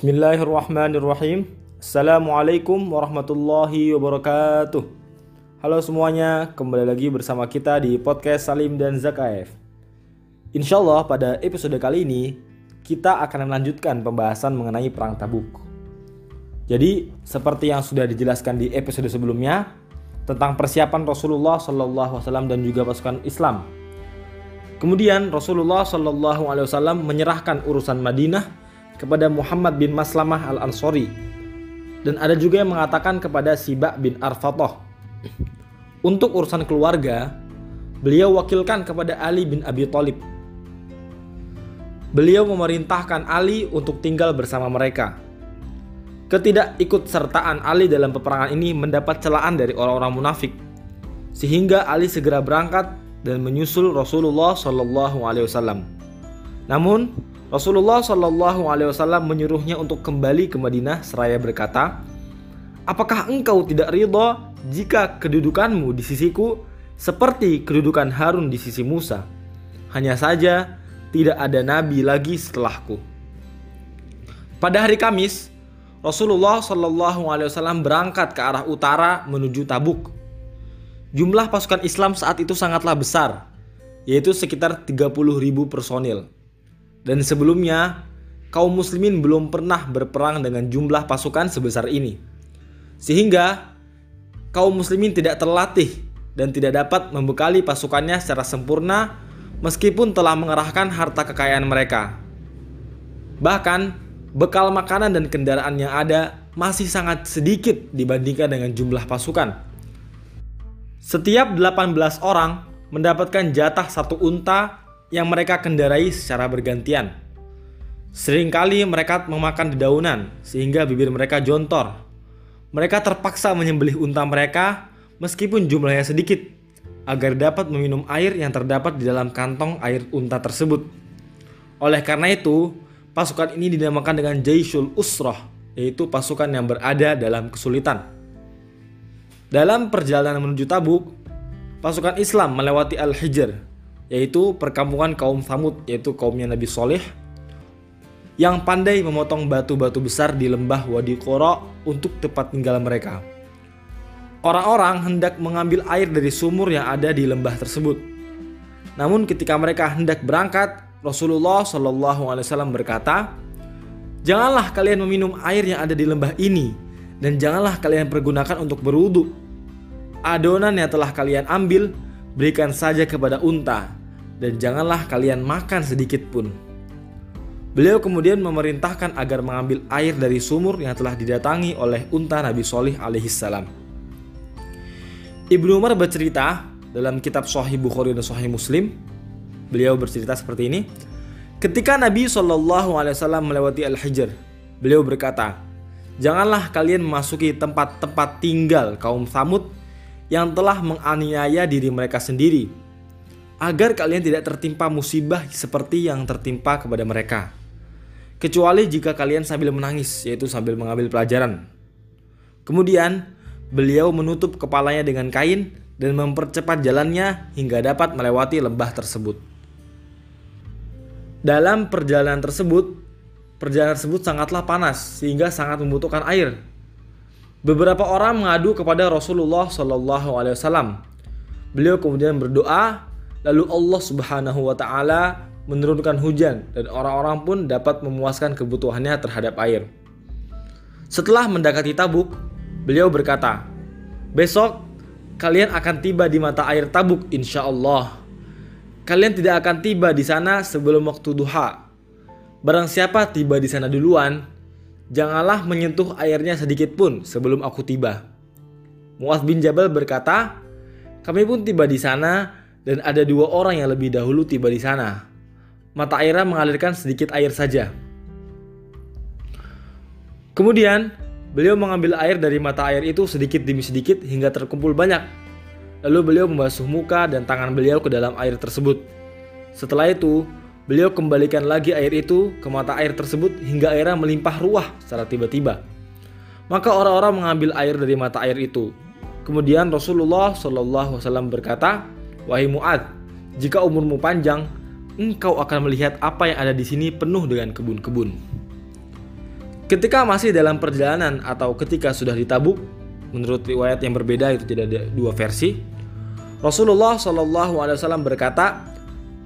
Bismillahirrahmanirrahim. Assalamualaikum warahmatullahi wabarakatuh. Halo semuanya, kembali lagi bersama kita di podcast Salim dan Zakaev. Insya Allah pada episode kali ini kita akan melanjutkan pembahasan mengenai perang Tabuk. Jadi seperti yang sudah dijelaskan di episode sebelumnya tentang persiapan Rasulullah Wasallam dan juga pasukan Islam. Kemudian Rasulullah Wasallam menyerahkan urusan Madinah kepada Muhammad bin Maslamah al-Ansori. Dan ada juga yang mengatakan kepada Siba bin Arfatoh. Untuk urusan keluarga, beliau wakilkan kepada Ali bin Abi Thalib. Beliau memerintahkan Ali untuk tinggal bersama mereka. Ketidakikut sertaan Ali dalam peperangan ini mendapat celaan dari orang-orang munafik. Sehingga Ali segera berangkat dan menyusul Rasulullah Shallallahu Alaihi Wasallam. Namun Rasulullah Shallallahu Alaihi Wasallam menyuruhnya untuk kembali ke Madinah seraya berkata, Apakah engkau tidak ridho jika kedudukanmu di sisiku seperti kedudukan Harun di sisi Musa? Hanya saja tidak ada nabi lagi setelahku. Pada hari Kamis, Rasulullah Shallallahu Alaihi Wasallam berangkat ke arah utara menuju Tabuk. Jumlah pasukan Islam saat itu sangatlah besar, yaitu sekitar 30.000 personil. Dan sebelumnya, kaum muslimin belum pernah berperang dengan jumlah pasukan sebesar ini. Sehingga kaum muslimin tidak terlatih dan tidak dapat membekali pasukannya secara sempurna meskipun telah mengerahkan harta kekayaan mereka. Bahkan, bekal makanan dan kendaraan yang ada masih sangat sedikit dibandingkan dengan jumlah pasukan. Setiap 18 orang mendapatkan jatah satu unta yang mereka kendarai secara bergantian. Seringkali mereka memakan dedaunan sehingga bibir mereka jontor. Mereka terpaksa menyembelih unta mereka meskipun jumlahnya sedikit agar dapat meminum air yang terdapat di dalam kantong air unta tersebut. Oleh karena itu, pasukan ini dinamakan dengan Jaisul Usroh, yaitu pasukan yang berada dalam kesulitan. Dalam perjalanan menuju Tabuk, pasukan Islam melewati Al-Hijr yaitu perkampungan kaum Samud yaitu kaumnya Nabi Soleh yang pandai memotong batu-batu besar di lembah Wadi Qura untuk tempat tinggal mereka. Orang-orang hendak mengambil air dari sumur yang ada di lembah tersebut. Namun ketika mereka hendak berangkat, Rasulullah Shallallahu Alaihi Wasallam berkata, Janganlah kalian meminum air yang ada di lembah ini, dan janganlah kalian pergunakan untuk berwudu. Adonan yang telah kalian ambil, berikan saja kepada unta, dan janganlah kalian makan sedikit pun. Beliau kemudian memerintahkan agar mengambil air dari sumur yang telah didatangi oleh unta Nabi Solih alaihissalam. Ibnu Umar bercerita dalam kitab Sahih Bukhari dan Sahih Muslim, beliau bercerita seperti ini. Ketika Nabi Shallallahu Alaihi Wasallam melewati Al Hijr, beliau berkata, janganlah kalian memasuki tempat-tempat tinggal kaum Samud yang telah menganiaya diri mereka sendiri agar kalian tidak tertimpa musibah seperti yang tertimpa kepada mereka. Kecuali jika kalian sambil menangis, yaitu sambil mengambil pelajaran. Kemudian, beliau menutup kepalanya dengan kain dan mempercepat jalannya hingga dapat melewati lembah tersebut. Dalam perjalanan tersebut, perjalanan tersebut sangatlah panas sehingga sangat membutuhkan air. Beberapa orang mengadu kepada Rasulullah Shallallahu Alaihi Wasallam. Beliau kemudian berdoa Lalu Allah Subhanahu wa taala menurunkan hujan dan orang-orang pun dapat memuaskan kebutuhannya terhadap air. Setelah mendekati Tabuk, beliau berkata, "Besok kalian akan tiba di mata air Tabuk insya Allah. Kalian tidak akan tiba di sana sebelum waktu duha. Barang siapa tiba di sana duluan, janganlah menyentuh airnya sedikit pun sebelum aku tiba." Muaz bin Jabal berkata, "Kami pun tiba di sana dan ada dua orang yang lebih dahulu tiba di sana. Mata airnya mengalirkan sedikit air saja. Kemudian, beliau mengambil air dari mata air itu sedikit demi sedikit hingga terkumpul banyak. Lalu beliau membasuh muka dan tangan beliau ke dalam air tersebut. Setelah itu, beliau kembalikan lagi air itu ke mata air tersebut hingga airnya melimpah ruah secara tiba-tiba. Maka orang-orang mengambil air dari mata air itu. Kemudian Rasulullah SAW berkata, Wahai Mu'ad, jika umurmu panjang, engkau akan melihat apa yang ada di sini penuh dengan kebun-kebun. Ketika masih dalam perjalanan atau ketika sudah ditabuk, menurut riwayat yang berbeda itu tidak ada dua versi. Rasulullah Shallallahu Alaihi Wasallam berkata,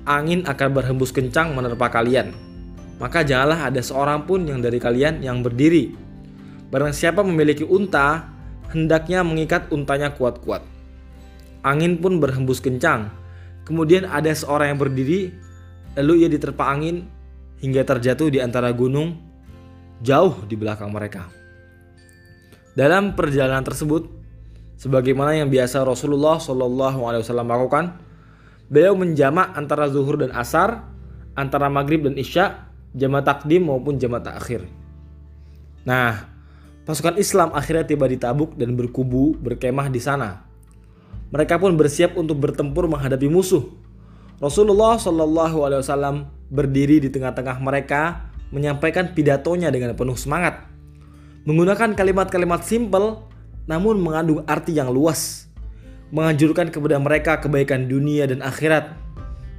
angin akan berhembus kencang menerpa kalian. Maka janganlah ada seorang pun yang dari kalian yang berdiri. Barang siapa memiliki unta, hendaknya mengikat untanya kuat-kuat. Angin pun berhembus kencang. Kemudian ada seorang yang berdiri, lalu ia diterpa angin hingga terjatuh di antara gunung jauh di belakang mereka. Dalam perjalanan tersebut, sebagaimana yang biasa Rasulullah Shallallahu Alaihi Wasallam lakukan, beliau menjamak antara zuhur dan asar, antara maghrib dan isya, jamak takdim maupun jamak takhir. Nah, pasukan Islam akhirnya tiba di Tabuk dan berkubu berkemah di sana. Mereka pun bersiap untuk bertempur menghadapi musuh. Rasulullah Shallallahu Alaihi Wasallam berdiri di tengah-tengah mereka menyampaikan pidatonya dengan penuh semangat. Menggunakan kalimat-kalimat simpel namun mengandung arti yang luas. Menganjurkan kepada mereka kebaikan dunia dan akhirat.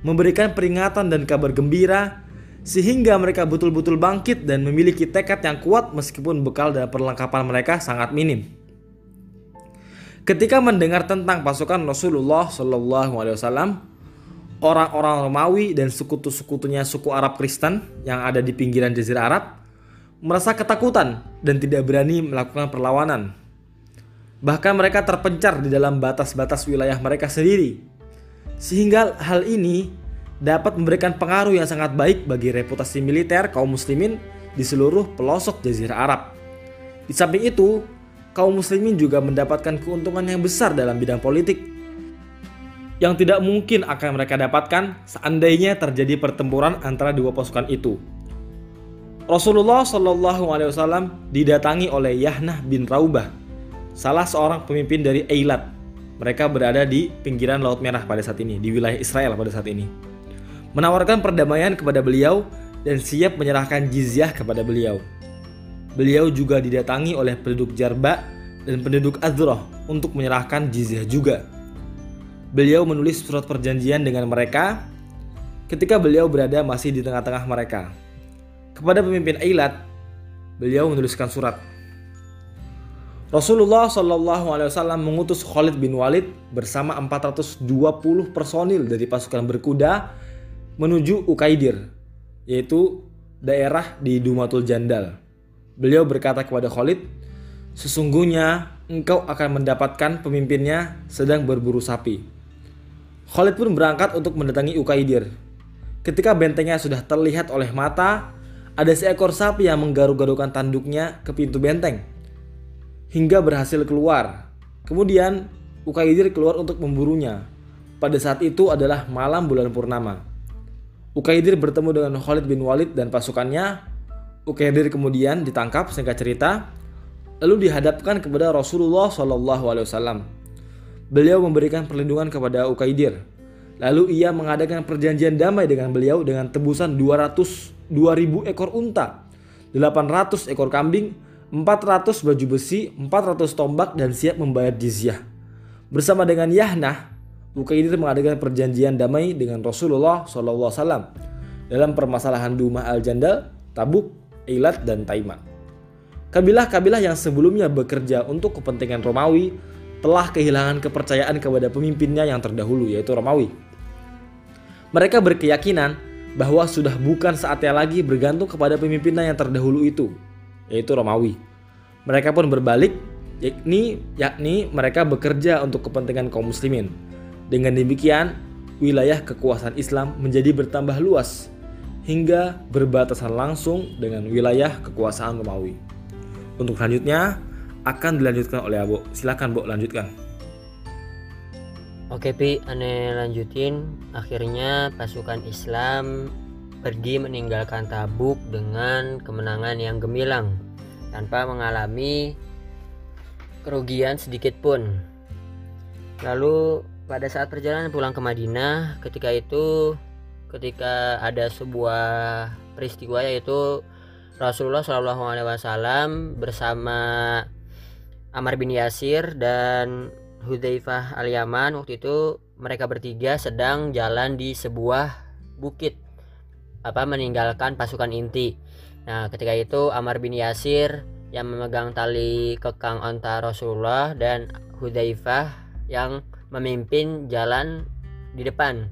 Memberikan peringatan dan kabar gembira sehingga mereka betul-betul bangkit dan memiliki tekad yang kuat meskipun bekal dan perlengkapan mereka sangat minim. Ketika mendengar tentang pasukan Rasulullah Shallallahu Alaihi Wasallam, orang-orang Romawi dan sekutu-sekutunya suku Arab Kristen yang ada di pinggiran Jazirah Arab merasa ketakutan dan tidak berani melakukan perlawanan. Bahkan mereka terpencar di dalam batas-batas wilayah mereka sendiri. Sehingga hal ini dapat memberikan pengaruh yang sangat baik bagi reputasi militer kaum muslimin di seluruh pelosok Jazirah Arab. Di samping itu, kaum muslimin juga mendapatkan keuntungan yang besar dalam bidang politik yang tidak mungkin akan mereka dapatkan seandainya terjadi pertempuran antara dua pasukan itu. Rasulullah Shallallahu Alaihi Wasallam didatangi oleh Yahnah bin Raubah, salah seorang pemimpin dari Eilat. Mereka berada di pinggiran Laut Merah pada saat ini, di wilayah Israel pada saat ini. Menawarkan perdamaian kepada beliau dan siap menyerahkan jizyah kepada beliau. Beliau juga didatangi oleh penduduk Jarba dan penduduk Azroh untuk menyerahkan jizyah juga beliau menulis surat perjanjian dengan mereka ketika beliau berada masih di tengah-tengah mereka. Kepada pemimpin Ailat, beliau menuliskan surat. Rasulullah Shallallahu Alaihi Wasallam mengutus Khalid bin Walid bersama 420 personil dari pasukan berkuda menuju Ukaidir, yaitu daerah di Dumatul Jandal. Beliau berkata kepada Khalid, Sesungguhnya engkau akan mendapatkan pemimpinnya sedang berburu sapi. Khalid pun berangkat untuk mendatangi Ukaidir. Ketika bentengnya sudah terlihat oleh mata, ada seekor sapi yang menggaruk-garukan tanduknya ke pintu benteng. Hingga berhasil keluar. Kemudian Ukaidir keluar untuk memburunya. Pada saat itu adalah malam bulan purnama. Ukaidir bertemu dengan Khalid bin Walid dan pasukannya. Ukaidir kemudian ditangkap singkat cerita, lalu dihadapkan kepada Rasulullah SAW beliau memberikan perlindungan kepada Ukaidir. Lalu ia mengadakan perjanjian damai dengan beliau dengan tebusan 200 2000 ekor unta, 800 ekor kambing, 400 baju besi, 400 tombak dan siap membayar jizyah. Bersama dengan Yahnah, Ukaidir mengadakan perjanjian damai dengan Rasulullah SAW dalam permasalahan Duma al-Jandal, Tabuk, Eilat, dan Taima. Kabilah-kabilah yang sebelumnya bekerja untuk kepentingan Romawi telah kehilangan kepercayaan kepada pemimpinnya yang terdahulu yaitu Romawi. Mereka berkeyakinan bahwa sudah bukan saatnya lagi bergantung kepada pemimpinnya yang terdahulu itu, yaitu Romawi. Mereka pun berbalik, yakni yakni mereka bekerja untuk kepentingan kaum muslimin. Dengan demikian, wilayah kekuasaan Islam menjadi bertambah luas hingga berbatasan langsung dengan wilayah kekuasaan Romawi. Untuk selanjutnya, akan dilanjutkan oleh Abu. Silakan Bu lanjutkan. Oke Pi, aneh lanjutin. Akhirnya pasukan Islam pergi meninggalkan Tabuk dengan kemenangan yang gemilang tanpa mengalami kerugian sedikit pun. Lalu pada saat perjalanan pulang ke Madinah, ketika itu ketika ada sebuah peristiwa yaitu Rasulullah Shallallahu Alaihi Wasallam bersama Amar bin Yasir dan Hudzaifah al-Yaman waktu itu mereka bertiga sedang jalan di sebuah bukit apa meninggalkan pasukan inti Nah, ketika itu Amar bin Yasir yang memegang tali kekang onta Rasulullah dan Hudzaifah yang memimpin jalan di depan.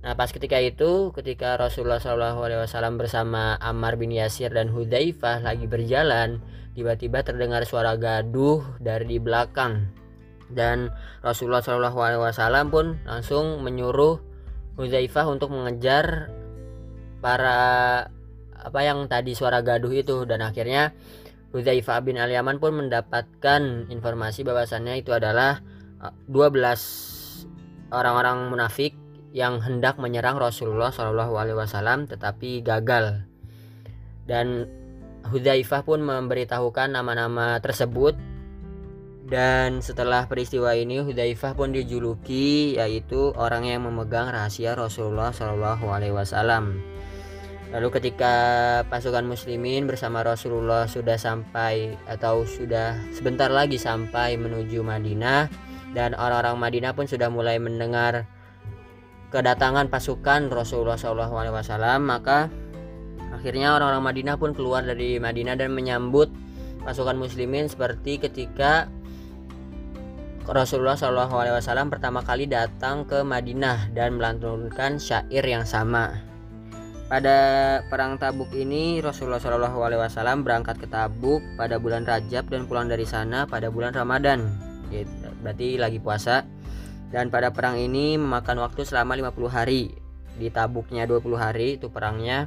Nah, pas ketika itu, ketika Rasulullah SAW bersama Ammar bin Yasir dan Hudzaifah lagi berjalan, tiba-tiba terdengar suara gaduh dari di belakang. Dan Rasulullah SAW pun langsung menyuruh Hudzaifah untuk mengejar para apa yang tadi suara gaduh itu dan akhirnya Hudzaifah bin Al-Yaman pun mendapatkan informasi bahwasannya itu adalah 12 eh, orang-orang munafik yang hendak menyerang Rasulullah Shallallahu Alaihi Wasallam tetapi gagal dan Hudzaifah pun memberitahukan nama-nama tersebut dan setelah peristiwa ini Hudzaifah pun dijuluki yaitu orang yang memegang rahasia Rasulullah Shallallahu Alaihi Wasallam. Lalu ketika pasukan muslimin bersama Rasulullah sudah sampai atau sudah sebentar lagi sampai menuju Madinah dan orang-orang Madinah pun sudah mulai mendengar kedatangan pasukan Rasulullah SAW maka akhirnya orang-orang Madinah pun keluar dari Madinah dan menyambut pasukan muslimin seperti ketika Rasulullah SAW pertama kali datang ke Madinah dan melantunkan syair yang sama. Pada perang Tabuk ini Rasulullah SAW berangkat ke Tabuk pada bulan Rajab dan pulang dari sana pada bulan Ramadan. Berarti lagi puasa dan pada perang ini memakan waktu selama 50 hari. Di tabuknya 20 hari itu perangnya.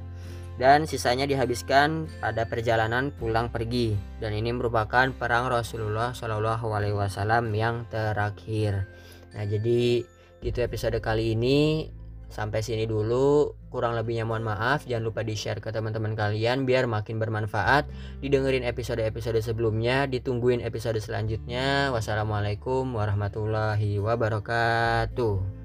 Dan sisanya dihabiskan pada perjalanan pulang pergi. Dan ini merupakan perang Rasulullah Shallallahu Alaihi Wasallam yang terakhir. Nah jadi itu episode kali ini Sampai sini dulu, kurang lebihnya mohon maaf. Jangan lupa di-share ke teman-teman kalian biar makin bermanfaat. Didengerin episode-episode sebelumnya, ditungguin episode selanjutnya. Wassalamualaikum warahmatullahi wabarakatuh.